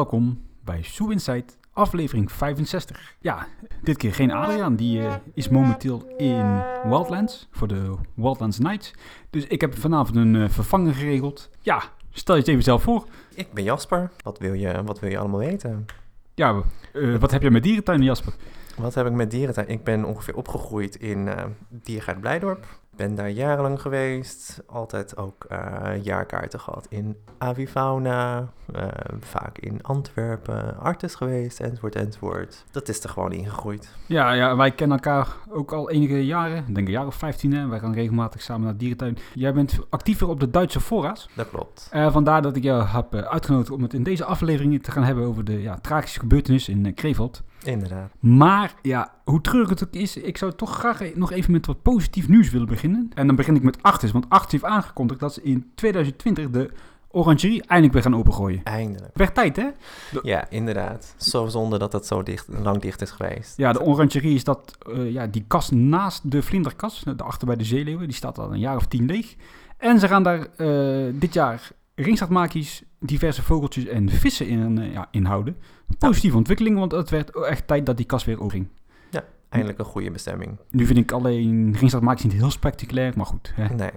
welkom bij Sue Insight, aflevering 65. Ja, dit keer geen Adriaan, die eh, is momenteel in Wildlands voor de Wildlands Nights. Dus ik heb vanavond een uh, vervanger geregeld. Ja, stel je het even zelf voor. Ik ben Jasper. Wat wil je, wat wil je allemaal weten? Ja, uh, wat heb je met dierentuin, Jasper? Wat heb ik met dierentuin? Ik ben ongeveer opgegroeid in uh, Diergaard Blijdorp ben daar jarenlang geweest. Altijd ook uh, jaarkaarten gehad in Avifauna. Uh, vaak in Antwerpen. Artis geweest, enzovoort, enzovoort. Dat is er gewoon ingegroeid. Ja, ja, wij kennen elkaar ook al enige jaren. Ik denk een jaar of 15. Hè. Wij gaan regelmatig samen naar de dierentuin. Jij bent actiever op de Duitse fora's. Dat klopt. Uh, vandaar dat ik jou heb uitgenodigd om het in deze aflevering te gaan hebben over de ja, tragische gebeurtenis in Krefeld. Inderdaad. Maar ja, hoe treurig het ook is, ik zou toch graag nog even met wat positief nieuws willen beginnen. En dan begin ik met Artis, want Artis heeft aangekondigd dat ze in 2020 de orangerie eindelijk weer gaan opengooien. Eindelijk. Werd tijd, hè? De... Ja, inderdaad. Zo zonde dat dat zo dicht, lang dicht is geweest. Ja, de orangerie is dat, uh, ja, die kas naast de vlinderkas, achter bij de zeeleeuwen, die staat al een jaar of tien leeg. En ze gaan daar uh, dit jaar ringstaartmakies, diverse vogeltjes en vissen in, uh, ja, inhouden. Positieve ontwikkeling, want het werd echt tijd dat die kas weer opging. Ja, eindelijk een goede bestemming. Nu vind ik alleen ringstaartmakies niet heel spectaculair, maar goed. Hè. Nee.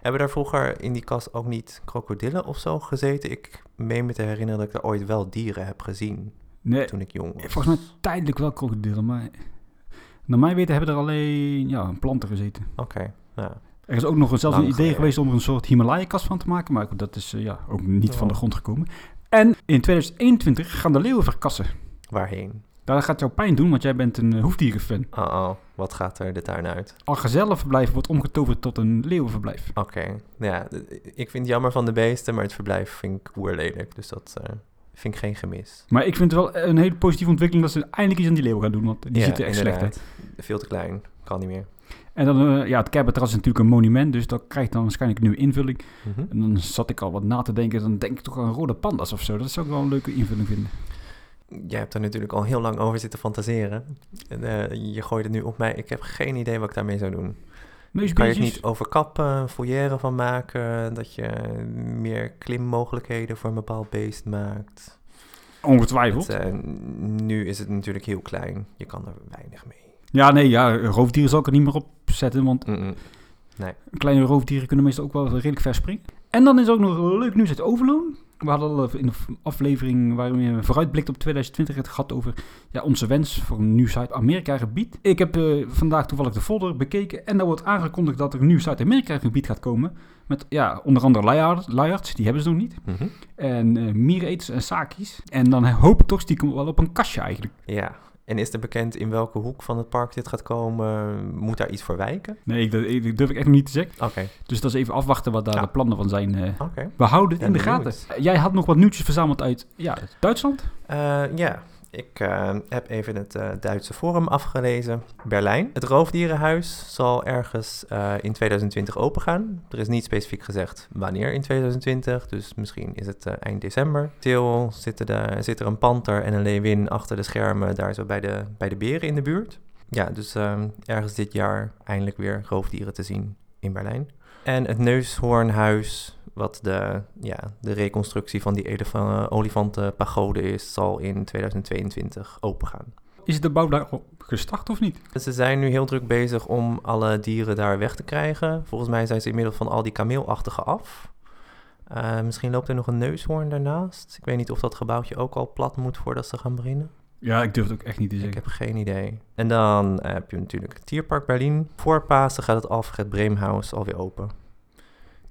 Hebben daar vroeger in die kas ook niet krokodillen of zo gezeten? Ik meen me te herinneren dat ik er ooit wel dieren heb gezien. Nee, toen ik jong was. Volgens mij tijdelijk wel krokodillen, maar naar mijn weten hebben er alleen ja, planten gezeten. Oké, okay, ja. Er is ook nog een, zelfs een idee geleden. geweest om er een soort Himalaya-kast van te maken, maar dat is uh, ja, ook niet oh. van de grond gekomen. En in 2021 gaan de leeuwen verkassen. Waarheen? Dat gaat jou pijn doen, want jij bent een uh, hoefdierenfan. Oh, oh, wat gaat er de tuin uit? Al gezellenverblijf wordt omgetoverd tot een leeuwenverblijf. Oké, okay. ja, ik vind het jammer van de beesten, maar het verblijf vind ik oerlelijk. Dus dat uh, vind ik geen gemis. Maar ik vind het wel een hele positieve ontwikkeling dat ze eindelijk iets aan die leeuwen gaan doen, want die ja, zitten echt inderdaad. slecht uit. Veel te klein, kan niet meer. En dan, uh, ja, het Kerberterras is natuurlijk een monument, dus dat krijgt dan waarschijnlijk nu invulling. Mm -hmm. En dan zat ik al wat na te denken, dan denk ik toch aan rode panda's of zo. Dat zou ik wel een leuke invulling vinden. Jij hebt er natuurlijk al heel lang over zitten fantaseren. En, uh, je gooit het nu op mij. Ik heb geen idee wat ik daarmee zou doen. Kan je het niet overkappen, foyer van maken, dat je meer klimmogelijkheden voor een bepaald beest maakt? Ongetwijfeld. Het, uh, nu is het natuurlijk heel klein. Je kan er weinig mee. Ja, nee, ja, roofdieren zal ik er niet meer op zetten, want mm -mm. Nee. kleine roofdieren kunnen meestal ook wel redelijk ver springen. En dan is ook nog leuk nieuws uit Overloon. We hadden al in de aflevering waarin we vooruitblikt op 2020 het gehad over ja, onze wens voor een nieuw Zuid-Amerika gebied. Ik heb uh, vandaag toevallig de folder bekeken en daar wordt aangekondigd dat er een nieuw Zuid-Amerika gebied gaat komen. Met ja, onder andere luiards, die hebben ze nog niet. Mm -hmm. En uh, miereters en sakis. En dan hoop ik toch stiekem wel op een kastje eigenlijk. Ja, en is er bekend in welke hoek van het park dit gaat komen? Moet daar iets voor wijken? Nee, dat, durf ik echt nog niet te zeggen. Oké. Okay. Dus dat is even afwachten wat daar Ja. de plannen van zijn. eh. We houden het Ja, in de gaten. Jij had nog wat nieuwtjes verzameld uit ja, Duitsland. Eh, ja, ik eh, heb even het eh, Duitse forum afgelezen. Berlijn. Het roofdierenhuis zal ergens eh, in 2020 opengaan. Er is niet specifiek gezegd wanneer in 2020, dus misschien is het eind december. Til zit er, zit er een panter en een leeuwin achter de schermen daar zo bij de, bij de beren in de buurt. Ja, dus eh, ergens dit jaar eindelijk weer roofdieren te zien in Berlijn. En het neushoornhuis, wat de, ja, de reconstructie van die elefa- olifantenpagode is, zal in 2022 opengaan. Is de bouw daar gestart of niet? Ze zijn nu heel druk bezig om alle dieren daar weg te krijgen. Volgens mij zijn ze inmiddels van al die kameelachtige af. Uh, misschien loopt er nog een neushoorn daarnaast. Ik weet niet of dat gebouwtje ook al plat moet voordat ze gaan beginnen. Ja, ik durf het ook echt niet te Ik zeggen. heb geen idee. En dan eh, heb je natuurlijk het Tierpark Berlin. Voor Pasen gaat het Alfred Breemhaus alweer open.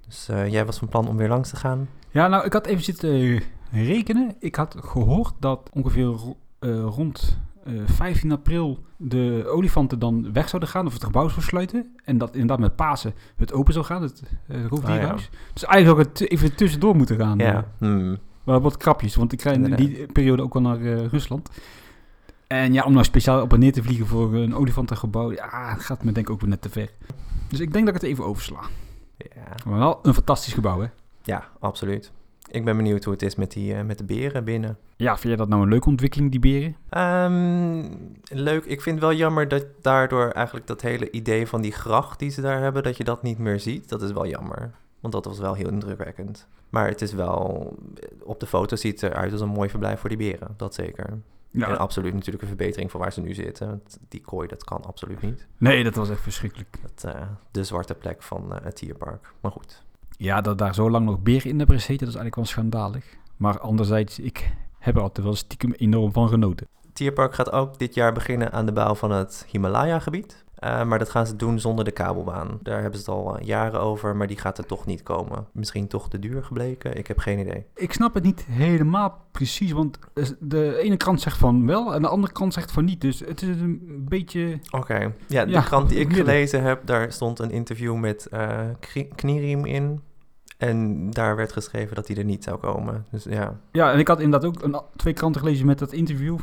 Dus uh, jij was van plan om weer langs te gaan? Ja, nou, ik had even zitten rekenen. Ik had gehoord dat ongeveer uh, rond uh, 15 april de olifanten dan weg zouden gaan of het gebouw zou sluiten. En dat inderdaad met Pasen het open zou gaan, het roofdierhuis. Dus eigenlijk zou het even tussendoor moeten gaan. Ja. Hmm. Maar wat krapjes, want ik ga in die periode ook wel naar uh, Rusland. En ja, om nou speciaal op en neer te vliegen voor een olifantengebouw, ja, gaat me denk ik ook weer net te ver. Dus ik denk dat ik het even oversla. Ja. Maar wel een fantastisch gebouw, hè? Ja, absoluut. Ik ben benieuwd hoe het is met, die, uh, met de beren binnen. Ja, vind jij dat nou een leuke ontwikkeling, die beren? Um, leuk. Ik vind het wel jammer dat daardoor eigenlijk dat hele idee van die gracht die ze daar hebben, dat je dat niet meer ziet. Dat is wel jammer. Want dat was wel heel indrukwekkend. Maar het is wel, op de foto ziet het eruit als een mooi verblijf voor die beren. Dat zeker. Ja. En absoluut natuurlijk een verbetering van waar ze nu zitten. Want Die kooi, dat kan absoluut niet. Nee, dat was echt verschrikkelijk. Dat, eh, de zwarte plek van eh, het dierpark. Maar goed. Ja, dat daar zo lang nog beren in hebben gezeten, dat is eigenlijk wel schandalig. Maar anderzijds, ik heb er altijd wel stiekem enorm van genoten. Tierpark gaat ook dit jaar beginnen aan de bouw van het Himalaya-gebied. Eh, maar dat gaan ze doen zonder de kabelbaan. Daar hebben ze het al eh, jaren over, maar die gaat er toch niet komen. Misschien toch te duur gebleken? Ik heb geen idee. Ik snap het niet helemaal precies, want de ene krant zegt van wel en de andere krant zegt van niet. Dus het is een beetje... Oké, ja, de Ja, krant die ik gelezen heb, daar stond een interview met eh Knie- Knieriem in. En daar werd geschreven dat hij er niet zou komen. Dus ja, Ja, en ik had inderdaad ook een, twee kranten gelezen met dat interview.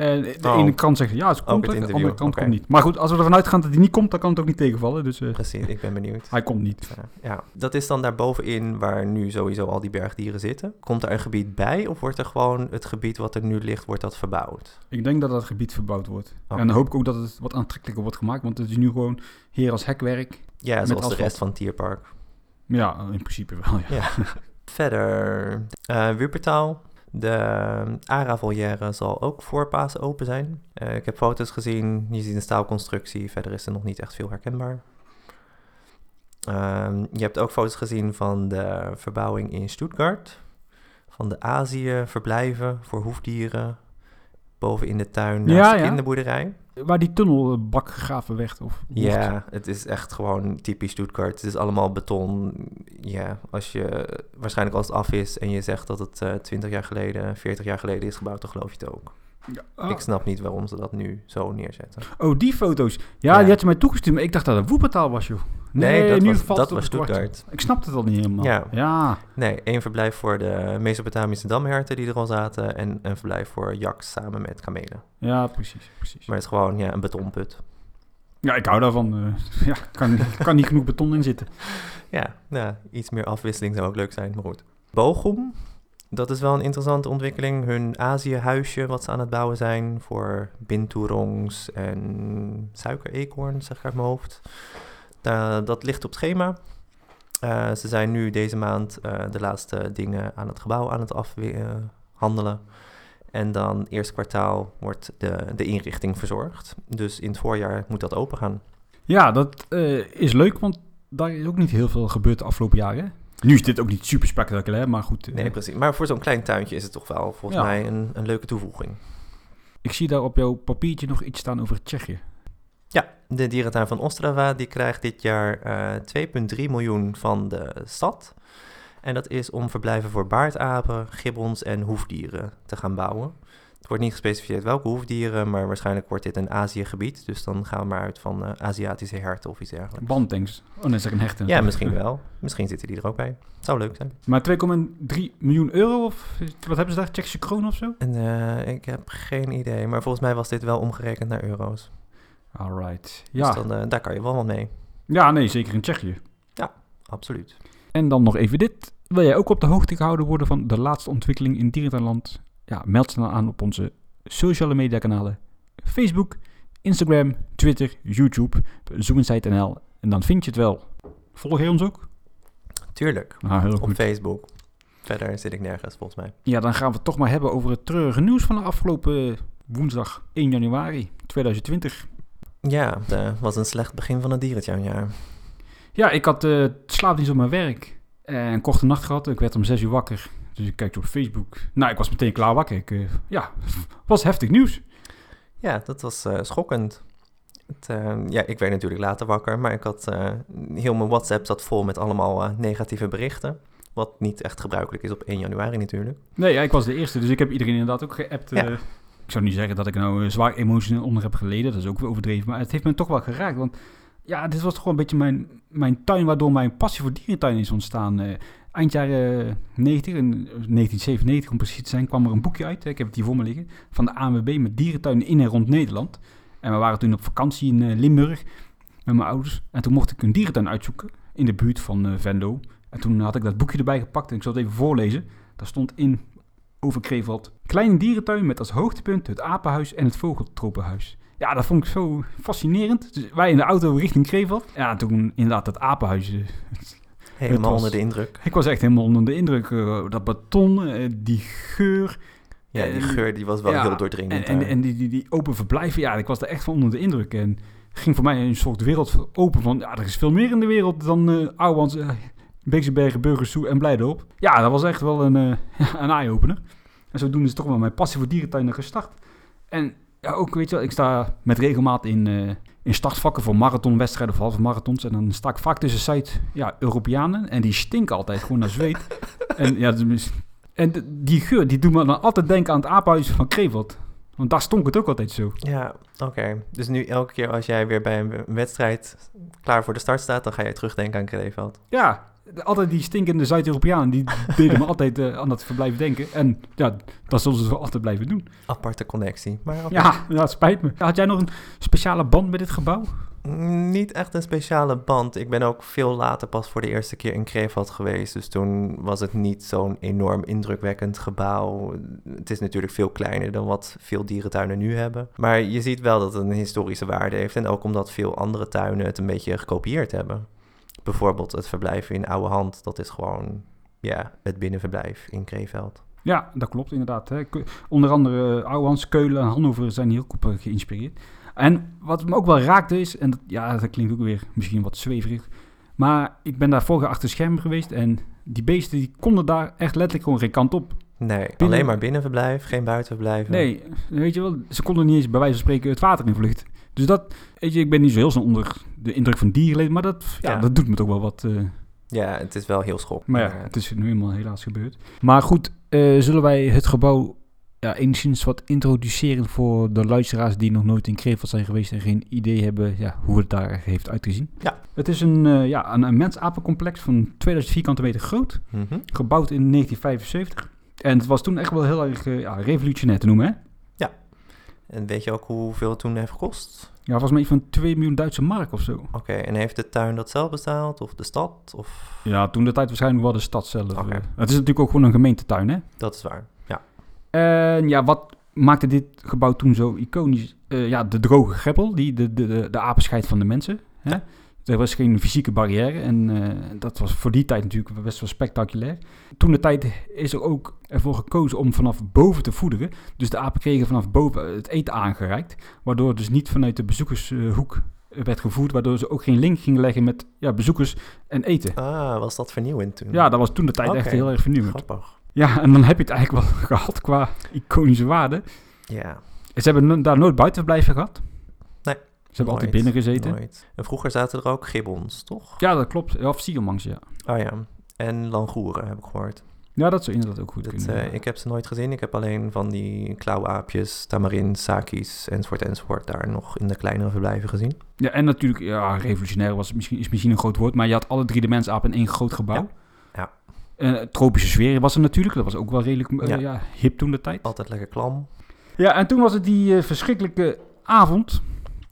En de Oh. ene krant zegt ja, het komt het er, de andere krant oké. komt niet. Maar goed, als we ervan uitgaan dat hij niet komt, dan kan het ook niet tegenvallen. Dus eh, precies. Ik ben benieuwd. hij komt niet. Ja, ja, dat is dan daar bovenin waar nu sowieso al die bergdieren zitten. Komt er een gebied bij of wordt er gewoon het gebied wat er nu ligt, wordt dat verbouwd? Ik denk dat dat gebied verbouwd wordt. En dan hoop ik ook dat het wat aantrekkelijker wordt gemaakt, want het is nu gewoon heer als hekwerk. Ja, Met zoals de rest van het dierpark. Ja, in principe wel, ja. Ja. Verder, eh Wuppertaal. De ARA-volière zal ook voor Pasen open zijn. Eh, ik heb foto's gezien, je ziet een staalconstructie. Verder is er nog niet echt veel herkenbaar. Ehm, je hebt ook foto's gezien van de verbouwing in Stuttgart. Van de Azië-verblijven voor hoefdieren. Boven in de tuin naast Ja, de ja. kinderboerderij. Waar die tunnelbak gegraven werd. Of. Ja, het is echt gewoon typisch Stuttgart. Het is allemaal beton. Ja, als je waarschijnlijk als het af is en je zegt dat het eh 20 jaar geleden, 40 jaar geleden is gebouwd, dan geloof je het ook. Oh. Ik snap niet waarom ze dat nu zo neerzetten. Oh, die foto's. Ja, Ja. die had je mij toegestuurd, maar ik dacht dat het Woepertaal was, joh. Nee, dat nu was, valt dat was. Stuttgart. Ik snapte het al niet helemaal. Ja. ja. Nee, één verblijf voor de Mesopotamische damherten die er al zaten en een verblijf voor jaks samen met kamelen. Ja, precies, precies. Maar het is gewoon ja, een betonput. Ja, ik hou daarvan. eh ja, kan, kan niet genoeg beton in zitten. Ja, nou, iets meer afwisseling zou ook leuk zijn, maar goed. Bochum, dat is wel een interessante ontwikkeling. Hun Azië-huisje wat ze aan het bouwen zijn voor binturongs en suikereekhoorn, zeg ik uit mijn hoofd. Da- dat ligt op schema. Eh, ze zijn nu deze maand eh, de laatste dingen aan het gebouw aan het afhandelen. En dan eerste kwartaal wordt de, de inrichting verzorgd. Dus in het voorjaar moet dat open gaan. Ja, dat eh, is leuk, want daar is ook niet heel veel gebeurd de afgelopen jaren. Nu is dit ook niet super spectaculair, maar goed. eh, Nee, precies. Maar voor zo'n klein tuintje is het toch wel volgens Ja. mij een, een leuke toevoeging. ik zie daar op jouw papiertje nog iets staan over Tsjechië. Ja, de dierentuin van Ostrava die krijgt dit jaar eh 2,3 miljoen van de stad. En dat is om verblijven voor baardapen, gibbons en hoefdieren te gaan bouwen. Het wordt niet gespecificeerd welke hoefdieren, maar waarschijnlijk wordt dit een Aziëgebied. Dus dan gaan we maar uit van eh, Aziatische herten of iets dergelijks. Bandtanks. Oh, nee, zeg ik een hechten. Ja, misschien wel. Misschien zitten die er ook bij. Zou leuk zijn. Maar 2,3 miljoen euro of wat hebben ze daar? Tsjechische kroon of zo? En eh, ik heb geen idee, maar volgens mij was dit wel omgerekend naar euro's. Alright. Dus Ja. dan, eh, daar kan je wel wat mee. ja, nee, zeker in Tsjechië. Absoluut. En dan nog even dit. Wil jij ook op de hoogte gehouden worden van de laatste ontwikkeling in dierentuinland? Ja, meld ze dan aan op onze sociale media kanalen. Facebook, Instagram, Twitter, YouTube, ZooInsight.nl. En dan vind je het wel. Volg je ons ook? Tuurlijk. Heel Op goed. Facebook. Verder zit ik nergens, volgens mij. Ja, dan gaan we het toch maar hebben over het treurige nieuws van de afgelopen woensdag 1 januari 2020. Ja, het was een slecht begin van het dierentuinjaar. Ja, ik had eh slaapdienst op mijn werk. En een korte nacht gehad. Ik werd om 6 uur wakker. Dus ik kijk op Facebook. Nou, ik was meteen klaar wakker. Ik, eh, ja, was heftig nieuws. Ja, dat was eh, schokkend. Het, eh, ja, ik werd natuurlijk later wakker, maar ik had eh, heel mijn WhatsApp zat vol met allemaal negatieve berichten. Wat niet echt gebruikelijk is op 1 januari natuurlijk. Nee, ja, ik was de eerste. Dus ik heb iedereen inderdaad ook geappt. Ja. ik zou niet zeggen dat ik nou zwaar emotioneel onder heb geleden. Dat is ook weer overdreven. Maar het heeft me toch wel geraakt. Want ja, dit was toch wel een beetje mijn, mijn tuin... waardoor mijn passie voor dierentuin is ontstaan. Eh, eind jaren 90, in 1997 om precies te zijn... kwam er een boekje uit. Ik heb het hier voor me liggen. Van de ANWB met dierentuinen in en rond Nederland. En we waren toen op vakantie in eh, Limburg met mijn ouders. En toen mocht ik een dierentuin uitzoeken in de buurt van eh, Venlo. En toen had ik dat boekje erbij gepakt en ik zal het even voorlezen. Daar stond in over Kreveld. Kleine dierentuin met als hoogtepunt het apenhuis en het vogeltropenhuis. Ja, dat vond ik zo fascinerend. Dus wij in de auto richting Kreveld. Ja, toen inderdaad dat apenhuis. eh, Helemaal was- onder de indruk. Ik was echt helemaal onder de indruk. eh, dat beton, eh, die geur. Ja, die En- geur die was wel ja, heel En, doordringend. en, daar. en die, die, die open verblijven, ja, ik was er echt van onder de indruk. En ging voor mij een soort wereld open van, ja, er is veel meer in de wereld dan eh Ouwans, uh, Beeksebergen, Burgersoe en Blijdorp. Ja, dat was echt wel een, eh, een eye-opener. En zodoende is toch wel mijn passie voor dierentuinen gestart. En ja, ook, weet je wel, ik sta met regelmaat in, eh, in startvakken voor marathonwedstrijden of halve marathons. En dan sta ik vaak tussen ja, Europeanen. En die stinken altijd gewoon naar zweet. en ja, is- en die geur, die doet me dan altijd denken aan het apenhuis van Kreveld. Want daar stonk het ook altijd zo. Ja, oké. Dus nu elke keer als jij weer bij een wedstrijd klaar voor de start staat, dan ga je terugdenken aan Krefeld. Ja, altijd die stinkende Zuid-Europeanen, die deden me altijd eh, aan dat verblijf denken. En ja, dat zullen ze wel altijd blijven doen. Aparte connectie. Maar. Ja, het spijt me. Had jij nog een speciale band met dit gebouw? Niet echt een speciale band. Ik ben ook veel later pas voor de eerste keer in Krefeld geweest. Dus toen was het niet zo'n enorm indrukwekkend gebouw. Het is natuurlijk veel kleiner dan wat veel dierentuinen nu hebben. Maar je ziet wel dat het een historische waarde heeft. En ook omdat veel andere tuinen het een beetje gekopieerd hebben. Bijvoorbeeld het verblijf in Oude Hand. Dat is gewoon ja, het binnenverblijf in Krefeld. Ja, dat klopt inderdaad. Hè. Onder andere uh, Ouwans, Keulen en Hannover zijn hier ook op eh, geïnspireerd. En wat me ook wel raakte is, en dat, ja, dat klinkt ook weer misschien wat zweverig, maar ik ben daar vorige achter schermen geweest en die beesten die konden daar echt letterlijk gewoon geen kant op. Nee, Binnen- alleen maar binnenverblijf, geen buitenverblijven. Nee, weet je wel, ze konden niet eens bij wijze van spreken het water in vluchten. Dus dat, weet je, ik ben niet zo heel snel onder de indruk van dierenleven, maar dat, ja, Ja. dat doet me toch wel wat. eh, Ja, het is wel heel schok. maar ja, het is nu eenmaal helaas gebeurd. Maar goed, eh, zullen wij het gebouw ja, enigszins wat introduceren voor de luisteraars die nog nooit in Krefeld zijn geweest en geen idee hebben ja, hoe het daar heeft uitgezien? Ja. Het is een, eh, ja, een immens apencomplex van 2000 vierkante meter groot, Mhm. gebouwd in 1975. En het was toen echt wel heel erg ja, revolutionair te noemen, hè? En weet je ook hoeveel het toen heeft gekost? Ja, volgens mij van 2 miljoen Duitse mark of zo. Oké, en heeft de tuin dat zelf betaald? Of de stad? Of... Ja, toen de tijd waarschijnlijk wel de stad zelf. Oké. eh. Het is natuurlijk ook gewoon een gemeentetuin, hè? Dat is waar, ja. En ja, wat maakte dit gebouw toen zo iconisch? Eh, ja, de droge greppel, die de, de, de, de apenscheid van de mensen. Hè? Er was geen fysieke barrière en eh, dat was voor die tijd natuurlijk best wel spectaculair. Toen de tijd is er ook ervoor gekozen om vanaf boven te voederen. Dus de apen kregen vanaf boven het eten aangereikt. Waardoor het dus niet vanuit de bezoekershoek werd gevoerd. Waardoor ze ook geen link gingen leggen met ja, bezoekers en eten. Ah, was dat vernieuwend toen? Ja, dat was toen de tijd echt heel erg vernieuwend. Grappig. Ja, en dan heb je het eigenlijk wel gehad qua iconische waarde. Ja, Ze hebben daar nooit buitenverblijven gehad. Ze hebben altijd binnen gezeten. nooit. En vroeger zaten er ook gibbons, toch? Ja, dat klopt. Of siegelmangs, ja. Oh ja, en langoeren heb ik gehoord. Ja, dat zou inderdaad ook goed Dat, kunnen. eh, ik heb ze nooit gezien. Ik heb alleen van die klauwaapjes, tamarins, sakis, enzovoort, enzovoort... daar nog in de kleinere verblijven gezien. Ja, en natuurlijk, ja, revolutionair was misschien, is misschien een groot woord, maar je had alle drie de mensapen in één groot gebouw. Ja, ja. Eh, tropische sfeer was er natuurlijk, dat was ook wel redelijk eh, Ja. ja. hip toen de tijd. Altijd lekker klam. Ja, en toen was het die verschrikkelijke avond,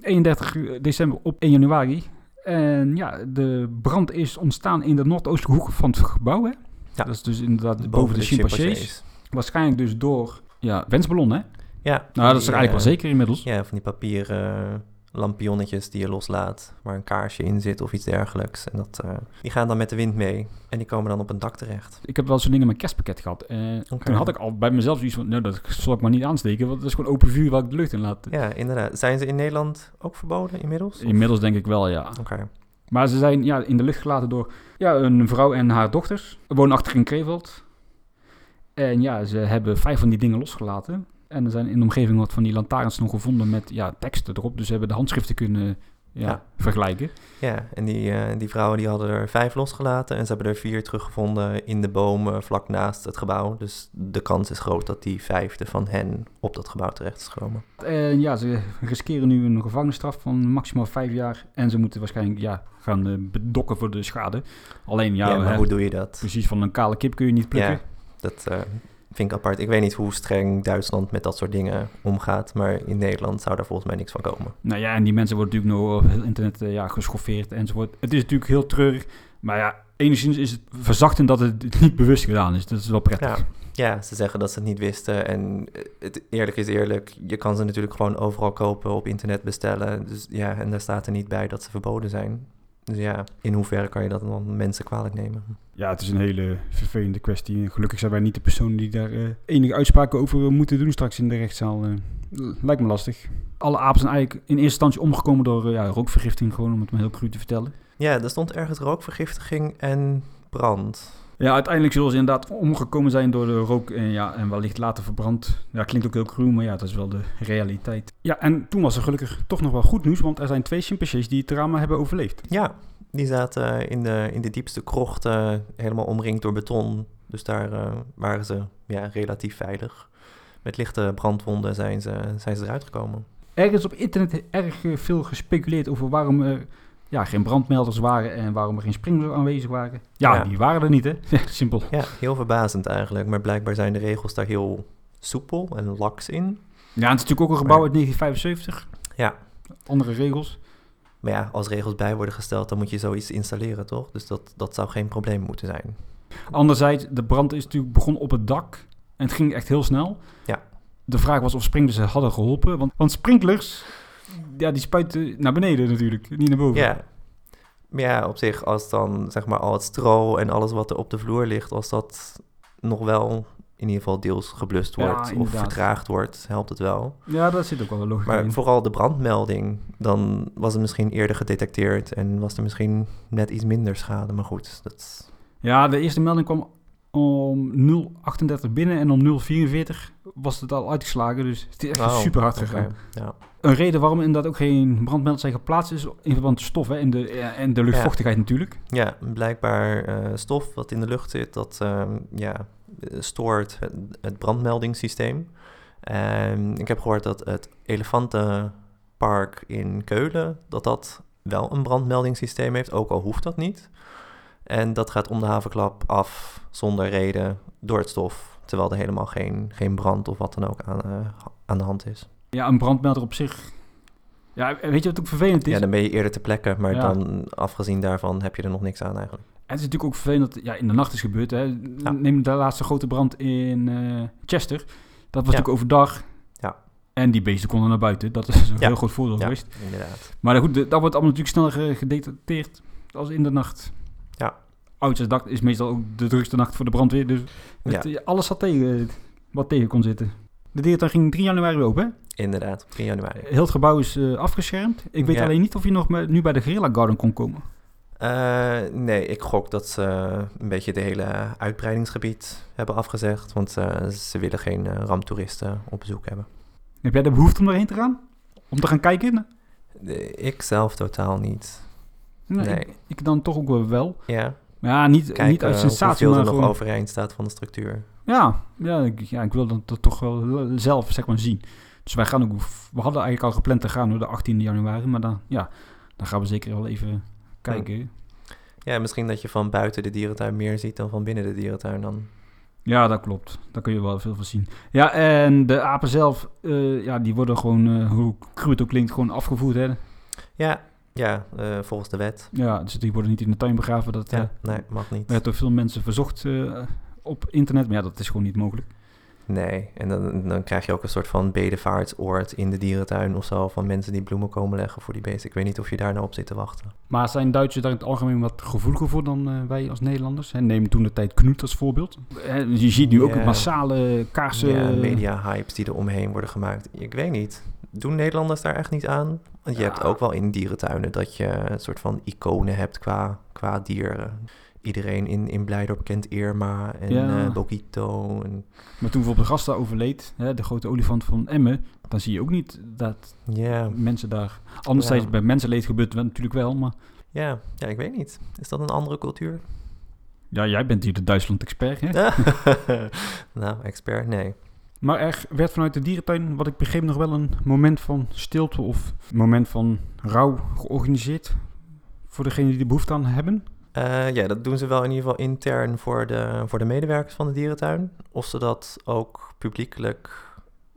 31 december op 1 januari. En ja, de brand is ontstaan in de noordoostelijke hoek van het gebouw, hè? Ja. Dat is dus inderdaad boven, de, chimpansees. Waarschijnlijk dus door, ja, wensballon, hè? Ja. Nou, dat is er eigenlijk wel eh, zeker inmiddels. Ja, van die papieren lampionnetjes die je loslaat, waar een kaarsje in zit of iets dergelijks. En dat, eh, die gaan dan met de wind mee en die komen dan op een dak terecht. Ik heb wel zo'n ding in mijn kerstpakket gehad. En Oké. toen had ik al bij mezelf zoiets van, nou, dat zal ik maar niet aansteken, want dat is gewoon open vuur waar ik de lucht in laat. Ja, inderdaad. Zijn ze in Nederland ook verboden inmiddels? Of- Inmiddels denk ik wel, ja. Oké. Maar ze zijn ja, in de lucht gelaten door ja, een vrouw en haar dochters. Achter in Kreveld. En ja, ze hebben vijf van die dingen losgelaten. En er zijn in de omgeving wat van die lantaarns nog gevonden met ja, teksten erop. Dus ze hebben de handschriften kunnen ja, Ja. vergelijken. Ja, en die, eh, die vrouwen die hadden er vijf losgelaten en ze hebben er vier teruggevonden in de bomen vlak naast het gebouw. Dus de kans is groot dat die vijfde van hen op dat gebouw terecht is gekomen. En ja, ze riskeren nu een gevangenisstraf van maximaal vijf jaar. En ze moeten waarschijnlijk ja, gaan eh, bedokken voor de schade. Alleen ja, Ja, maar hè, hoe doe je dat? precies van een kale kip kun je niet plukken. Ja, dat eh, vind ik apart. Ik weet niet hoe streng Duitsland met dat soort dingen omgaat, maar in Nederland zou daar volgens mij niks van komen. Nou ja, en die mensen worden natuurlijk nog op heel internet eh, ja, geschoffeerd enzovoort. Het is natuurlijk heel treurig. Maar ja, enigszins is het verzachtend dat het niet bewust gedaan is. Dat is wel prettig. Ja. Ja, ze zeggen dat ze het niet wisten. En het, eerlijk is eerlijk, je kan ze natuurlijk gewoon overal kopen, op internet bestellen. Dus ja, en daar staat er niet bij dat ze verboden zijn. Dus ja, in hoeverre kan je dat dan mensen kwalijk nemen? Ja, het is een hele vervelende kwestie. Gelukkig zijn wij niet de personen die daar eh, enige uitspraken over moeten doen straks in de rechtszaal. eh. lijkt me lastig. Alle apen zijn eigenlijk in eerste instantie omgekomen door eh, ja, rookvergiftiging, gewoon om het maar heel cru te vertellen. Ja, er stond ergens rookvergiftiging en brand. Ja, uiteindelijk zullen ze inderdaad omgekomen zijn door de rook en, ja, en wellicht later verbrand. Ja, klinkt ook heel cru, maar ja, dat is wel de realiteit. Ja, en toen was er gelukkig toch nog wel goed nieuws, want er zijn twee chimpansees die het drama hebben overleefd. Ja, die zaten in de, in de diepste krocht, eh, helemaal omringd door beton. Dus daar eh, waren ze ja, relatief veilig. Met lichte brandwonden zijn ze, zijn ze eruit gekomen. Er is op internet erg eh, veel gespeculeerd over waarom er ja, geen brandmelders waren en waarom er geen springers aanwezig waren. Ja, Ja. die waren er niet, hè? Simpel. Ja, heel verbazend eigenlijk. Maar blijkbaar zijn de regels daar heel soepel en laks in. Ja, het is natuurlijk ook een gebouw uit 1975. Ja. Andere regels. Maar ja, als regels bij worden gesteld, dan moet je zoiets installeren, toch? Dus dat, dat zou geen probleem moeten zijn. Anderzijds, de brand is natuurlijk begonnen op het dak. En het ging echt heel snel. Ja. De vraag was of sprinklers hadden geholpen. Want, want sprinklers, ja, die spuiten naar beneden natuurlijk, niet naar boven. Ja. Maar ja, op zich, als dan zeg maar al het stro en alles wat er op de vloer ligt, als dat nog wel in ieder geval deels geblust Ja, wordt of vertraagd wordt, helpt het wel. Ja, dat zit ook wel een logica Maar in. vooral de brandmelding, dan was het misschien eerder gedetecteerd en was er misschien net iets minder schade. Maar goed, dat... Ja, de eerste melding kwam om 0.38 binnen en om 0.44 was het al uitgeslagen. Dus het is echt super hard gegaan. Ja. Een reden waarom inderdaad ook geen brandmelders zijn geplaatst is in verband met stof hè, en, de, ja, en de luchtvochtigheid natuurlijk. ja, blijkbaar eh, stof wat in de lucht zit, dat ehm, ja, stoort het, het brandmeldingssysteem. En ik heb gehoord dat het elefantenpark in Keulen, dat dat wel een brandmeldingssysteem heeft, ook al hoeft dat niet. En dat gaat om de havenklap af zonder reden door het stof, terwijl er helemaal geen, geen brand of wat dan ook aan, eh, aan de hand is. Ja, een brandmelder op zich. Ja, weet je wat ook vervelend is? Ja, dan ben je eerder te plekken, maar Ja. dan afgezien daarvan heb je er nog niks aan eigenlijk. Het is natuurlijk ook vervelend dat ja, in de nacht is gebeurd. Hè. Ja. Neem de laatste grote brand in eh, Chester. Dat was Ja. natuurlijk overdag. Ja. En die beesten konden naar buiten. Dat is een heel groot voordeel Ja, geweest. inderdaad. Maar goed, dat wordt allemaal natuurlijk sneller ge- gedetecteerd als in de nacht. Ja. Oudjaarsdag is meestal ook de drukste nacht voor de brandweer. Dus het, Ja. eh, alles zat tegen wat tegen kon zitten. De dierentuin ging 3 januari open. Hè? Inderdaad, 3 januari. Heel het gebouw is eh, afgeschermd. Ik weet Ja. alleen niet of je nog met- nu bij de Guerrilla Garden kon komen. Eh, nee, ik gok dat ze een beetje de hele uitbreidingsgebied hebben afgezegd. Want ze willen geen ramptoeristen op bezoek hebben. Heb jij de behoefte om daarheen te gaan? Om te gaan kijken? Ik zelf totaal niet. Nee, Nee. Ik, ik dan toch ook wel. Ja, Maar ja, niet, kijk niet uit sensatie, hoeveel maar er nog gewoon... overeind staat van de structuur. Ja, ja, ik, ja, ik wil dat, toch wel zelf zeg maar, zien. Dus wij gaan ook... We hadden eigenlijk al gepland te gaan op de 18 januari. Maar dan, ja, dan gaan we zeker wel even kijken. Ja, misschien dat je van buiten de dierentuin meer ziet dan van binnen de dierentuin dan. Ja, dat klopt. Daar kun je wel veel van zien. Ja, en de apen zelf, eh, ja, die worden gewoon, eh, hoe cru het ook klinkt, gewoon afgevoerd. Hè? Ja, ja eh, volgens de wet. Ja, dus die worden niet in de tuin begraven. Dat Ja, eh, nee, mag niet. werd door veel mensen verzocht eh, op internet. Maar ja, dat is gewoon niet mogelijk. Nee, en dan, dan krijg je ook een soort van bedevaartsoord in de dierentuin of zo. Van mensen die bloemen komen leggen voor die beesten. Ik weet niet of je daar nou op zit te wachten. Maar zijn Duitsers daar in het algemeen wat gevoeliger voor dan wij als Nederlanders? Hè, neem toen de tijd Knut als voorbeeld. Je ziet nu ook massale kaarsen. Ja, media-hypes die er omheen worden gemaakt. Ik weet niet. Doen Nederlanders daar echt niet aan? Want je Ja. hebt ook wel in dierentuinen dat je een soort van iconen hebt qua, qua dieren. Iedereen in, in Blijdorp kent Irma en Ja. eh, Bogito. En, Maar toen bijvoorbeeld Gasta overleed, hè, de grote olifant van Emmen, dan zie je ook niet dat mensen daar... Anderzijds, Ja. bij mensenleed gebeurt het natuurlijk wel, maar... ja, ja, ik weet niet. Is dat een andere cultuur? Ja, jij bent hier de Duitsland-expert, hè? nou, expert, nee. Maar er werd vanuit de dierentuin, wat ik begreep, nog wel een moment van stilte of moment van rouw georganiseerd. Voor degenen die de behoefte aan hebben. Eh, ja, dat doen ze wel in ieder geval intern voor de, voor de medewerkers van de dierentuin. Of ze dat ook publiekelijk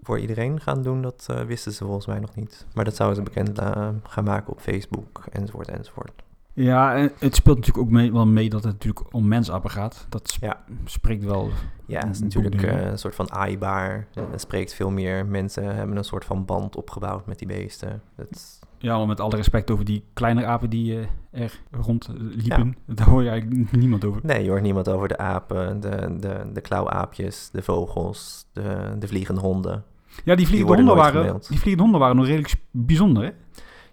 voor iedereen gaan doen, dat eh, wisten ze volgens mij nog niet. Maar dat zouden ze bekend eh, gaan maken op Facebook, enzovoort, enzovoort. Ja, en het speelt natuurlijk ook mee, wel mee dat het natuurlijk om mensappen gaat. Dat sp- Ja. spreekt wel. Ja, het is natuurlijk eh, een soort van aaibaar. Het spreekt veel meer. Mensen hebben een soort van band opgebouwd met die beesten. Het, Ja, maar met alle respect over die kleine apen die eh, er rond eh, liepen. Daar hoor je eigenlijk niemand over. Nee, je hoort niemand over de apen, de, de, de klauwaapjes, de vogels, de, de vliegende honden. Ja, die vliegende, honden waren, gemeld. die vliegende honden waren nog redelijk bijzonder, hè?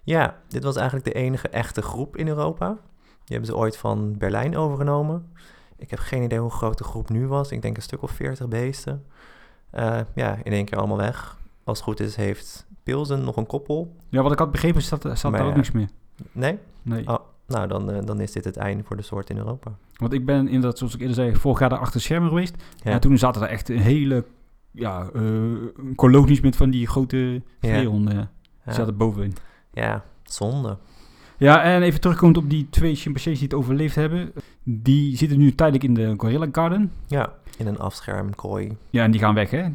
Ja, dit was eigenlijk de enige echte groep in Europa. Die hebben ze ooit van Berlijn overgenomen. Ik heb geen idee hoe groot de groep nu was. Ik denk een stuk of 40 beesten. Eh, ja, in één keer allemaal weg. Als het goed is, heeft Pilsen nog een koppel. Ja, wat ik had begrepen, staat Maar daar ook ja. niks meer. Nee? Nee. Oh. Nou, dan, eh, dan is dit het einde voor de soort in Europa. Want ik ben inderdaad, zoals ik eerder zei, vorig jaar daar achter schermen geweest. Ja. En toen zaten er echt een hele ja, eh, kolonies met van die grote. Die Ja. zaten bovenin. Ja, zonde. Ja, en even terugkomend op die twee chimpansees die het overleefd hebben. Die zitten nu tijdelijk in de Gorilla Garden. Ja, in een afschermkooi. Ja, en die gaan weg, hè?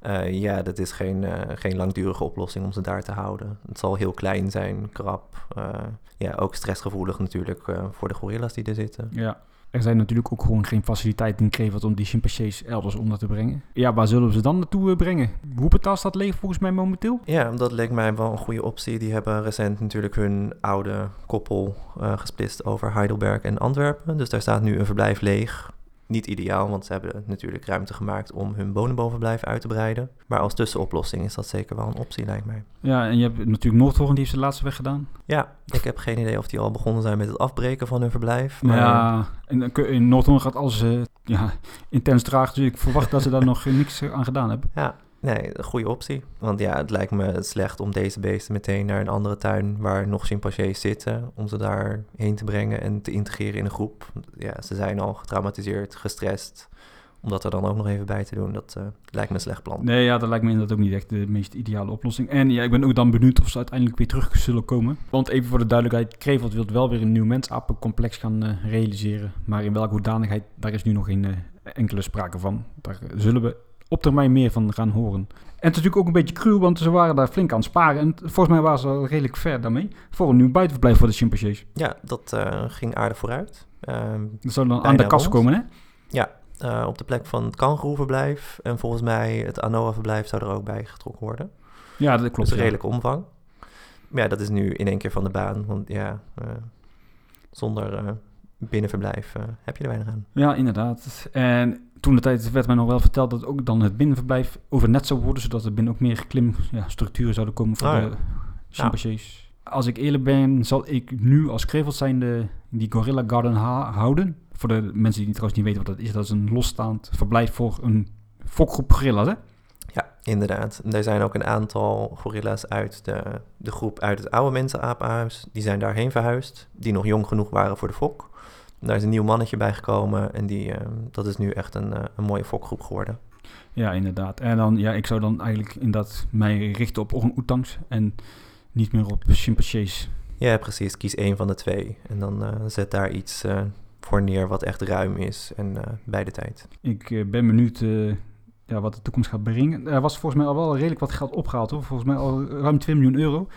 Eh, ja, dat is geen, eh, geen langdurige oplossing om ze daar te houden. Het zal heel klein zijn, krap. eh, ja, ook stressgevoelig natuurlijk voor de gorilla's die er zitten. Ja. Er zijn natuurlijk ook gewoon geen faciliteiten Kreveld om die chimpansees elders onder te brengen. Ja, waar zullen we ze dan naartoe eh, brengen? Hoepetal staat leeg volgens mij momenteel. Ja, dat leek mij wel een goede optie. Die hebben recent natuurlijk hun oude koppel eh, gesplitst over Heidelberg en Antwerpen. Dus daar staat nu een verblijf leeg. Niet ideaal, want ze hebben natuurlijk ruimte gemaakt om hun bonenbovenblijf uit te breiden. Maar als tussenoplossing is dat zeker wel een optie, lijkt mij. Ja, en je hebt natuurlijk Noordhoorn, die heeft zijn laatste weg gedaan. Ja, ik heb geen idee of die al begonnen zijn met het afbreken van hun verblijf. Maar Ja, en dan kun- in Noordhoorn gaat alles eh, ja, intens traag. Dus ik verwacht dat ze daar nog niks aan gedaan hebben. Ja, nee, een goede optie. Want ja, het lijkt me slecht om deze beesten meteen naar een andere tuin waar nog chimpansees zitten, om ze daar heen te brengen en te integreren in een groep. Ja, ze zijn al getraumatiseerd, gestrest. Om dat er dan ook nog even bij te doen, dat eh, lijkt me een slecht plan. Nee, ja, dat lijkt me inderdaad ook niet echt de meest ideale oplossing. En ja, ik ben ook dan benieuwd of ze uiteindelijk weer terug zullen komen. Want even voor de duidelijkheid, Kreveld wil wel weer een nieuw mensapencomplex gaan eh, realiseren. Maar in welke hoedanigheid, daar is nu nog geen eh, enkele sprake van. Daar zullen we op termijn meer van gaan horen. En het is natuurlijk ook een beetje cruel, want ze waren daar flink aan het sparen. En volgens mij waren ze al redelijk ver daarmee. Voor een nieuw buitenverblijf voor de chimpansees. Ja, dat eh, ging aardig vooruit. Ehm, Dat zou dan aan de kas rond. komen, hè? eh, op de plek van het kangoeroeverblijf en volgens mij het Anoa-verblijf zou er ook bij getrokken worden. Ja, dat klopt. dus een ja. omvang. Maar ja, dat is nu in één keer van de baan. Want ja, eh, zonder binnenverblijf heb je er weinig aan. Ja, inderdaad. En toen de tijd werd mij nog wel verteld dat ook dan het binnenverblijf overnet zou worden, zodat er binnen ook meer klimstructuren zouden komen voor Oh ja. de chimpansees. Als ik eerlijk ben, zal ik nu als Krevels zijnde die Gorilla Garden houden. Voor de mensen die trouwens niet weten wat dat is, dat is een losstaand verblijf voor een fokgroep gorilla's, hè? Ja, inderdaad. En er zijn ook een aantal gorilla's uit de, de groep uit het oude mensenapenhuis. Die zijn daarheen verhuisd, die nog jong genoeg waren voor de fok. Daar is een nieuw mannetje bij gekomen en die, eh, dat is nu echt een, eh, een mooie fokgroep geworden. Ja, inderdaad. En dan, ja, ik zou dan eigenlijk inderdaad mij richten op orang-oetangs en niet meer op chimpansees. Ja, precies. Kies één van de twee. En dan eh, zet daar iets voor neer wat echt ruim is en eh, bij de tijd. Ik ben benieuwd ja, wat de toekomst gaat brengen. Er was volgens mij al wel redelijk wat geld opgehaald hoor. Volgens mij al ruim 2 miljoen euro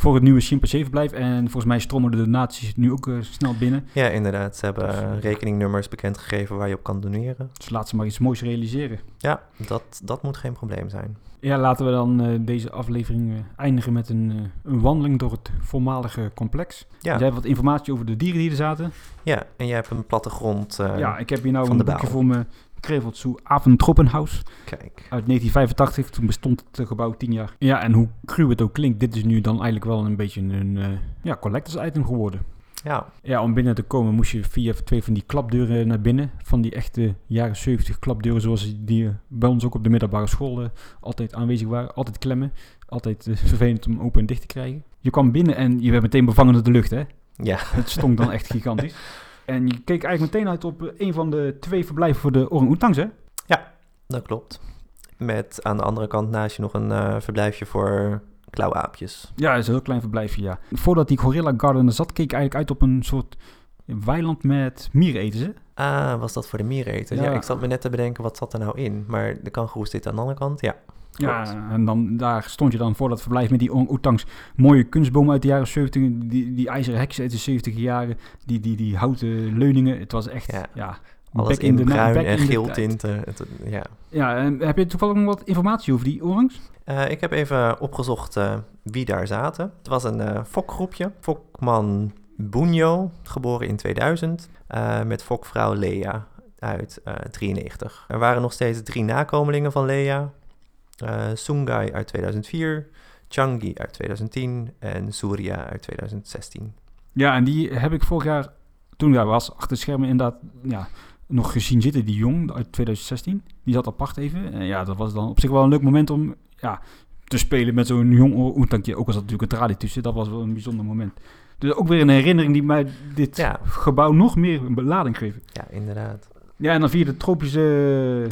voor het nieuwe chimpansee-verblijf. En volgens mij stromen de donaties nu ook eh, snel binnen. Ja, inderdaad. Ze hebben Dus, eh, rekeningnummers bekendgegeven waar je op kan doneren. Dus laten ze maar iets moois realiseren. Ja, dat, dat moet geen probleem zijn. Ja, laten we dan eh, deze aflevering eindigen met een, een wandeling door het voormalige complex. Ja, Jij hebt wat informatie over de dieren die er zaten. ja en jij hebt een plattegrond. ja, ik heb hier nou een boekje voor me. Krevelt Zoo Aventroppenhaus Kijk. uit 1985. Toen bestond het eh, gebouw 10 jaar. Ja, en hoe cru het ook klinkt, dit is nu dan eigenlijk wel een beetje een eh, ja, collectors item geworden. Ja, Ja, om binnen te komen moest je via twee van die klapdeuren naar binnen. Van die echte jaren 70 klapdeuren zoals die eh, bij ons ook op de middelbare school altijd aanwezig waren. Altijd klemmen. Altijd vervelend om open en dicht te krijgen. Je kwam binnen en je werd meteen bevangen door de lucht, hè. ja. Het stonk dan echt gigantisch. En je keek eigenlijk meteen uit op eh, een van de twee verblijven voor de orang-oetangs, hè? dat klopt. Met aan de andere kant naast je nog een eh, verblijfje voor klauwaapjes. Ja, dat is een heel klein verblijfje, ja. Voordat die Gorilla Garden er zat, keek ik eigenlijk uit op een soort weiland met miereneters, hè? Ah, was dat voor de miereneten? Ja. Ja. ik zat me net te bedenken, wat zat er nou in? Maar de kangoeroe zit aan de andere kant, ja. Klopt. Ja, en dan, daar stond je dan voor dat verblijf met die orang-oetangs. Mooie kunstbomen uit de jaren 70, die, die ijzeren heksen uit de 70 jaren, die, die, die houten leuningen. Het was echt, ja, Ja. Alles in bruin en geel tinten. Het- ja. Ja, en heb je toevallig nog wat informatie over die orangs? Eh, ik heb even opgezocht eh, wie daar zaten. Het was een eh, fokgroepje. Fokman Bunyo, geboren in 2000, eh, met fokvrouw Lea uit eh 93. Er waren nog steeds drie nakomelingen van Lea. Eh Sungai uit 2004, Changi uit 2010 en Surya uit 2016. Ja, en die heb ik vorig jaar, toen ik daar was, achter de schermen inderdaad ja, nog gezien zitten. Die jong uit 2016. Die zat apart even. En ja, dat was dan op zich wel een leuk moment om ja, te spelen met zo'n jong oentankje. Ook al zat natuurlijk een tralie tussen. Dat was wel een bijzonder moment. Dus ook weer een herinnering die mij dit Ja. gebouw nog meer een belading geeft. Ja, inderdaad. Ja, en dan via de tropische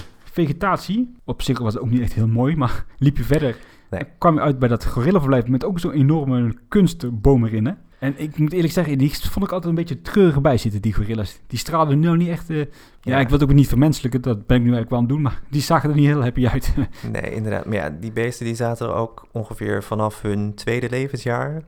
vegetatie. Op zich was het ook niet echt heel mooi, maar liep je verder. Nee. En kwam je uit bij dat gorillaverblijf met ook zo'n enorme kunstboom erin. Hè? En ik moet eerlijk zeggen, die vond ik altijd een beetje treurig bij zitten, die gorillas. Die straalden nu niet echt... eh, ja. Ja. ik wil het ook niet vermenselijken, dat ben ik nu eigenlijk wel aan het doen. Maar die zagen er niet heel happy uit. Nee, inderdaad. Maar ja, die beesten die zaten er ook ongeveer vanaf hun tweede levensjaar.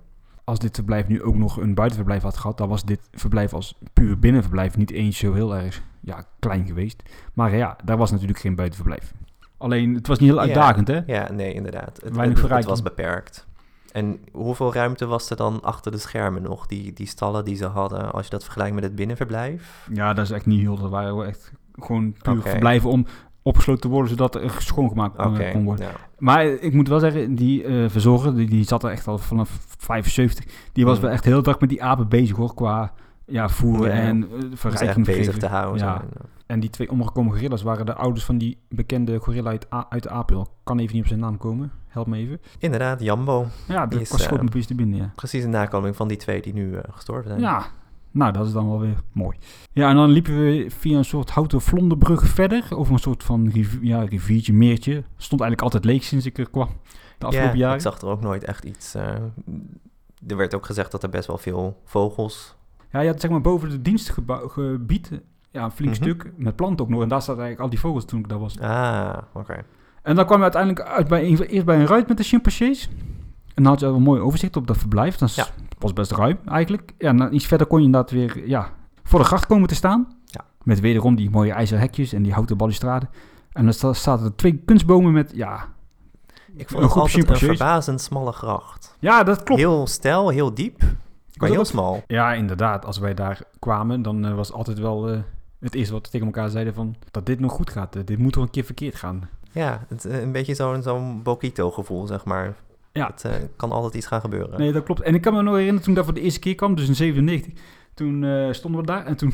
Als dit verblijf nu ook nog een buitenverblijf had gehad... dan was dit verblijf als puur binnenverblijf niet eens zo heel erg ja, klein geweest. Maar ja, daar was natuurlijk geen buitenverblijf. Alleen, het was niet heel Ja. uitdagend, hè? Ja, nee, inderdaad. Het, Weinig het, het was beperkt. En hoeveel ruimte was er dan achter de schermen nog? Die, die stallen die ze hadden, als je dat vergelijkt met het binnenverblijf? Ja, dat is echt niet heel. Dat waren echt gewoon puur verblijven om opgesloten te worden, zodat er schoongemaakt kon, Oké, kon worden. ja. Maar ik moet wel zeggen, die eh, verzorger, die, die zat er echt al vanaf 75. Die was Hmm. wel echt heel druk met die apen bezig hoor, qua ja, voeren Ja, en uh, verrijking bezig geven. te houden. Ja. En die twee omgekomen gorillas waren de ouders van die bekende gorilla uit, A- uit de Apel. Kan even niet op zijn naam komen. Help me even. Inderdaad, Jambo. Ja, Die schoot eh, me te binnen, ja. Precies een nakoming van die twee die nu eh, gestorven zijn. Ja, nou, dat is dan wel weer mooi. Ja, en dan liepen we via een soort houten vlonderbrug verder. Over een soort van riv ja, riviertje, meertje. Stond eigenlijk altijd leeg sinds ik er kwam. De afgelopen ja, jaren. ik zag er ook nooit echt iets... er werd ook gezegd dat er best wel veel vogels... Ja, je had zeg maar boven het dienstgebied ja, een flink Mhm. stuk. Met planten ook nog. En daar zaten eigenlijk al die vogels toen ik daar was. Ah, oké. En dan kwam je uiteindelijk uit bij eerst bij een ruit met de chimpansees. En dan had je wel een mooi overzicht op dat verblijf. Dat Ja. was best ruim eigenlijk. Ja, en dan iets verder kon je inderdaad weer ja, voor de gracht komen te staan. Ja. Met wederom die mooie ijzeren hekjes en die houten balustrade. En dan zaten er twee kunstbomen met, ja... Ik vond het groep altijd een verbazend smalle gracht. Ja, dat klopt. Heel stijl, heel diep, maar heel ook- smal. Ja, inderdaad. Als wij daar kwamen, dan eh, was altijd wel eh, het eerste wat we tegen elkaar zeiden van... Dat dit nog goed gaat. Eh, dit moet toch een keer verkeerd gaan. Ja, het, een beetje zo'n zo'n Bokito-gevoel, zeg maar. Ja. Het kan altijd iets gaan gebeuren. Nee, dat klopt. En ik kan me nog herinneren toen ik daar voor de eerste keer kwam, dus in 97. Toen stonden we daar en toen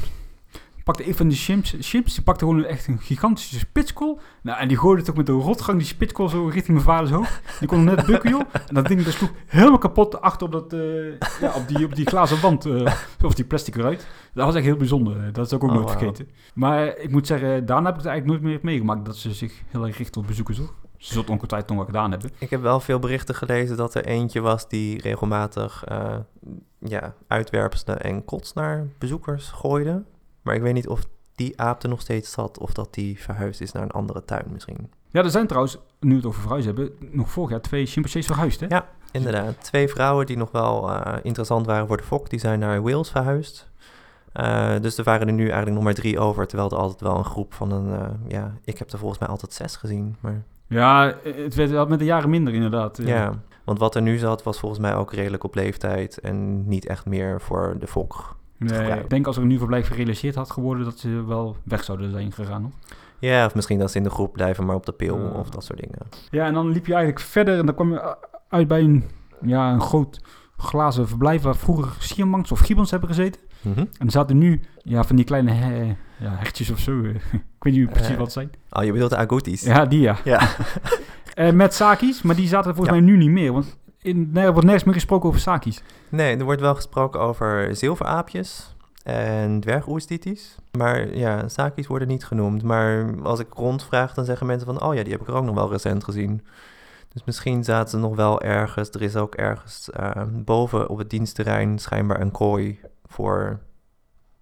pakte een van die chimps, chimps die pakte gewoon echt een gigantische spitskool. Nou, en die gooide toch met een rotgang die spitskool zo richting mijn vaders hoofd. Die kon net bukken, joh. En dat ding dat sloeg helemaal kapot achter op, dat, eh, ja, op, die, op die glazen wand, eh, of die plastic eruit. Dat was echt heel bijzonder. Dat is ook, ook Oh, nooit vergeten. Maar ik moet zeggen, daarna heb ik het eigenlijk nooit meer meegemaakt dat ze zich heel erg richten op bezoekers, hoor. Ze het ongetwijfeld nog wel gedaan hebben. Ik heb wel veel berichten gelezen dat er eentje was die regelmatig eh, ja, uitwerpselen en kots naar bezoekers gooide. Maar ik weet niet of die aap er nog steeds zat of dat die verhuisd is naar een andere tuin misschien. Ja, er zijn trouwens, nu we het over verhuizen hebben, nog vorig jaar twee chimpansees verhuisd, hè? Ja. Inderdaad, twee vrouwen die nog wel eh, interessant waren voor de fok, die zijn naar Wales verhuisd. Eh, dus er waren er nu eigenlijk nog maar drie over, terwijl er altijd wel een groep van een, eh, ja, ik heb er volgens mij altijd zes gezien, maar Ja, het werd wel met de jaren minder inderdaad. ja. Want wat er nu zat was volgens mij ook redelijk op leeftijd en niet echt meer voor de fok. Nee, ik denk als er een nieuw verblijf gerealiseerd had geworden, dat ze wel weg zouden zijn gegaan. Hoor. Ja, of misschien dat ze in de groep blijven, maar op de pil of dat soort dingen. Ja, en dan liep je eigenlijk verder en dan kwam je uit bij een, ja, een groot glazen verblijf waar vroeger siermangs of gibbons hebben gezeten. Mhm. En er zaten nu ja, van die kleine he, ja, hertjes of zo. ik weet niet precies Eh, wat het zijn. Oh, je bedoelt de agoutis? Ja, die ja. Ja. Eh, met sakis, maar die zaten volgens Ja. mij nu niet meer. Want in, nee, er wordt nergens meer gesproken over sakis. Nee, er wordt wel gesproken over zilveraapjes en dwergoestitis. Maar ja, sakis worden niet genoemd. Maar als ik rondvraag, dan zeggen mensen van... oh ja, die heb ik er ook nog wel recent gezien. Dus misschien zaten ze nog wel ergens. Er is ook ergens eh, boven op het dienstterrein schijnbaar een kooi voor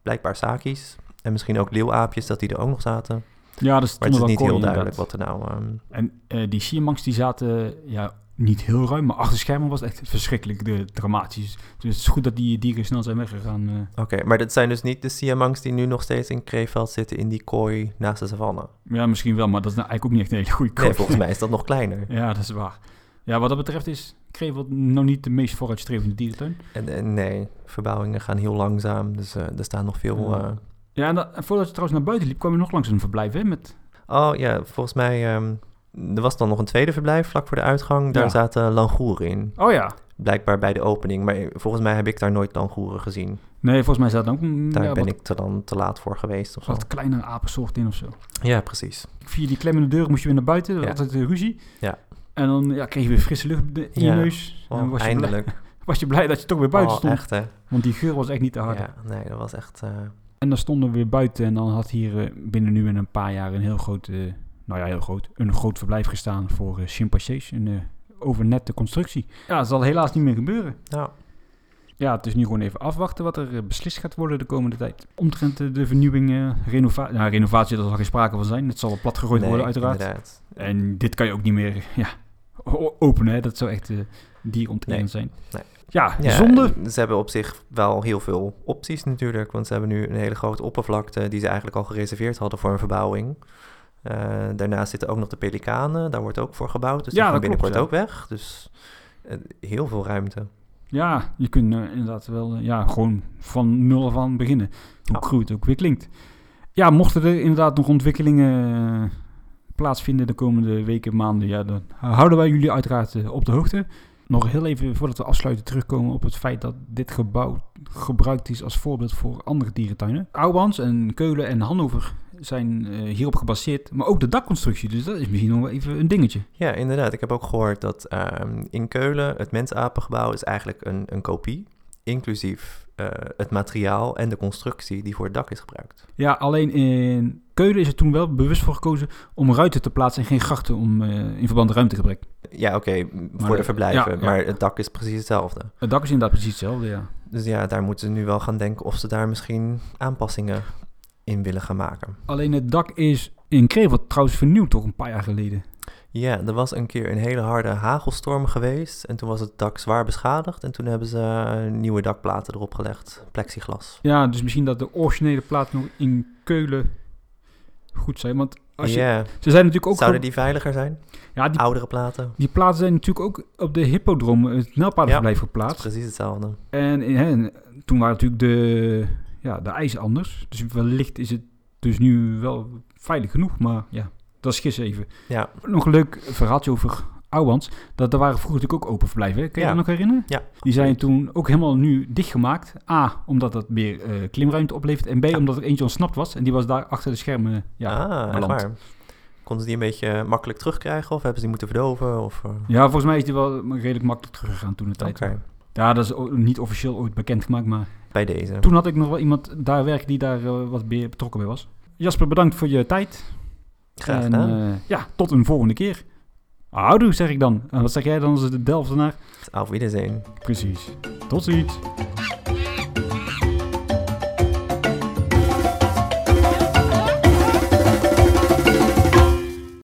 blijkbaar sakis. En misschien ook leeuwaapjes, dat die er ook nog zaten. Ja, dat Maar het is niet heel duidelijk wat er nou... ehm, En eh, die siermangs die zaten ja, niet heel ruim, maar achter schermen was het echt verschrikkelijk de, dramatisch. Dus het is goed dat die dieren snel zijn weggegaan. eh. Oké, maar dat zijn dus niet de siamangs die nu nog steeds in Kreeveld zitten in die kooi naast de savanne. Ja, misschien wel, maar dat is nou eigenlijk ook niet echt een hele goede Nee, kooi. volgens mij is dat nog kleiner. Ja, dat is waar. Ja, wat dat betreft is Krevel nou niet de meest vooruitstrevende dierentuin. En, en nee, verbouwingen gaan heel langzaam. Dus eh, er staan nog veel... Ja. eh, Ja, en, dat- en voordat je trouwens naar buiten liep, kwam je nog langs een verblijf, hè? Met, Oh ja, volgens mij... ehm, er was dan nog een tweede verblijf vlak voor de uitgang. Daar Ja. zaten langoeren in. oh ja. Blijkbaar bij de opening. Maar volgens mij heb ik daar nooit langoeren gezien. Nee, volgens mij zat er ook Daar ja, ben wat, ik te dan te laat voor geweest of zo. wat kleine apensoort in of zo. Ja, precies. Via die klemmende deur moest je weer naar buiten. Dat Ja. was altijd een ruzie. Ja. En dan ja, kreeg je weer frisse lucht in je Ja. neus. en Oh, was, je blij, eindelijk. was je blij dat je toch weer buiten oh, stond. echt hè? Want die geur was echt niet te hard. Ja, nee, dat was echt... eh, En dan stonden we weer buiten. En dan had hier eh, binnen nu en een paar jaar een heel groot... eh, nou ja, heel groot. Een groot verblijf gestaan voor eh chimpansees. Een eh, overnette constructie. Ja, dat zal helaas niet meer gebeuren. nou, Ja, het is nu gewoon even afwachten wat er eh, beslist gaat worden de komende tijd. Omtrent de, vernieuwing, eh, renovatie. Nou, renovatie, daar zal geen sprake van zijn. Het zal wel plat gegooid nee, worden, uiteraard. inderdaad. En dit kan je ook niet meer ja, openen. Hè? Dat zou echt uh, dieronterend Nee. zijn. Nee. Ja, Ja, zonde. Ze hebben op zich wel heel veel opties natuurlijk. Want ze hebben nu een hele grote oppervlakte die ze eigenlijk al gereserveerd hadden voor een verbouwing. Eh, daarnaast zitten ook nog de pelikanen. Daar wordt ook voor gebouwd. Dus die Ja, gaan klopt, binnenkort ja. ook weg. Dus eh, heel veel ruimte. Ja, je kunt eh, inderdaad wel ja, gewoon van nul af aan beginnen. Hoe Ja. cru het ook weer klinkt. Ja, mochten er inderdaad nog ontwikkelingen plaatsvinden de komende weken, maanden, ja, dan houden wij jullie uiteraard op de hoogte. Nog heel even voordat we afsluiten terugkomen op het feit dat dit gebouw gebruikt is als voorbeeld voor andere dierentuinen. Ouwans en Keulen en Hannover zijn eh, hierop gebaseerd, maar ook de dakconstructie. Dus dat is misschien nog wel even een dingetje. Ja, inderdaad. Ik heb ook gehoord dat ehm, in Keulen het mensapengebouw is eigenlijk een, een kopie. Inclusief eh, het materiaal en de constructie die voor het dak is gebruikt. Ja, alleen in Keulen is er toen wel bewust voor gekozen om ruiten te plaatsen en geen grachten om, eh, in verband met ruimtegebrek. Ja, oké, voor de- de verblijven. ja, ja. Maar het dak is precies hetzelfde. Het dak is inderdaad precies hetzelfde, ja. Dus ja, daar moeten ze nu wel gaan denken of ze daar misschien aanpassingen in willen gaan maken. Alleen het dak is in Krevel trouwens vernieuwd toch een paar jaar geleden. Ja, er was een keer een hele harde hagelstorm geweest en toen was het dak zwaar beschadigd en toen hebben ze eh, nieuwe dakplaten erop gelegd, plexiglas. Ja, dus misschien dat de originele platen nog in Keulen goed zijn. Want als je, Ja, ze zijn natuurlijk ook... zouden die veiliger zijn? Ja, die, Oudere platen? die platen zijn natuurlijk ook op de hippodroom, het nijlpaardenverblijf Dat is geplaatst. precies hetzelfde. En, en toen waren natuurlijk de, ja, de eisen anders. Dus wellicht is het dus nu wel veilig genoeg. Maar ja, dat is gissen even. Ja, Nog een leuk verhaaltje over Ouwans. Dat er waren vroeger natuurlijk ook open verblijven. Kun je Ja. dat nog herinneren? Ja. Die zijn toen ook helemaal nu dichtgemaakt. A, omdat dat meer eh, klimruimte oplevert. En B, Ja. omdat er eentje ontsnapt was. En die was daar achter de schermen ja, ah, beland. waar. Konden ze die een beetje makkelijk terugkrijgen of hebben ze die moeten verdoven? Of, eh, Ja, volgens mij is die wel redelijk makkelijk teruggegaan toen de tijd. Oké, Ja, dat is niet officieel ooit bekendgemaakt. Maar bij deze. toen had ik nog wel iemand daar werken die daar eh, wat meer betrokken bij was. Jasper, bedankt voor je tijd. Graag en gedaan. eh, ja, tot een volgende keer. Houdoe, zeg ik dan. En wat zeg jij dan als de Delftenaar? Auf Wiedersehen. Precies. Tot ziens.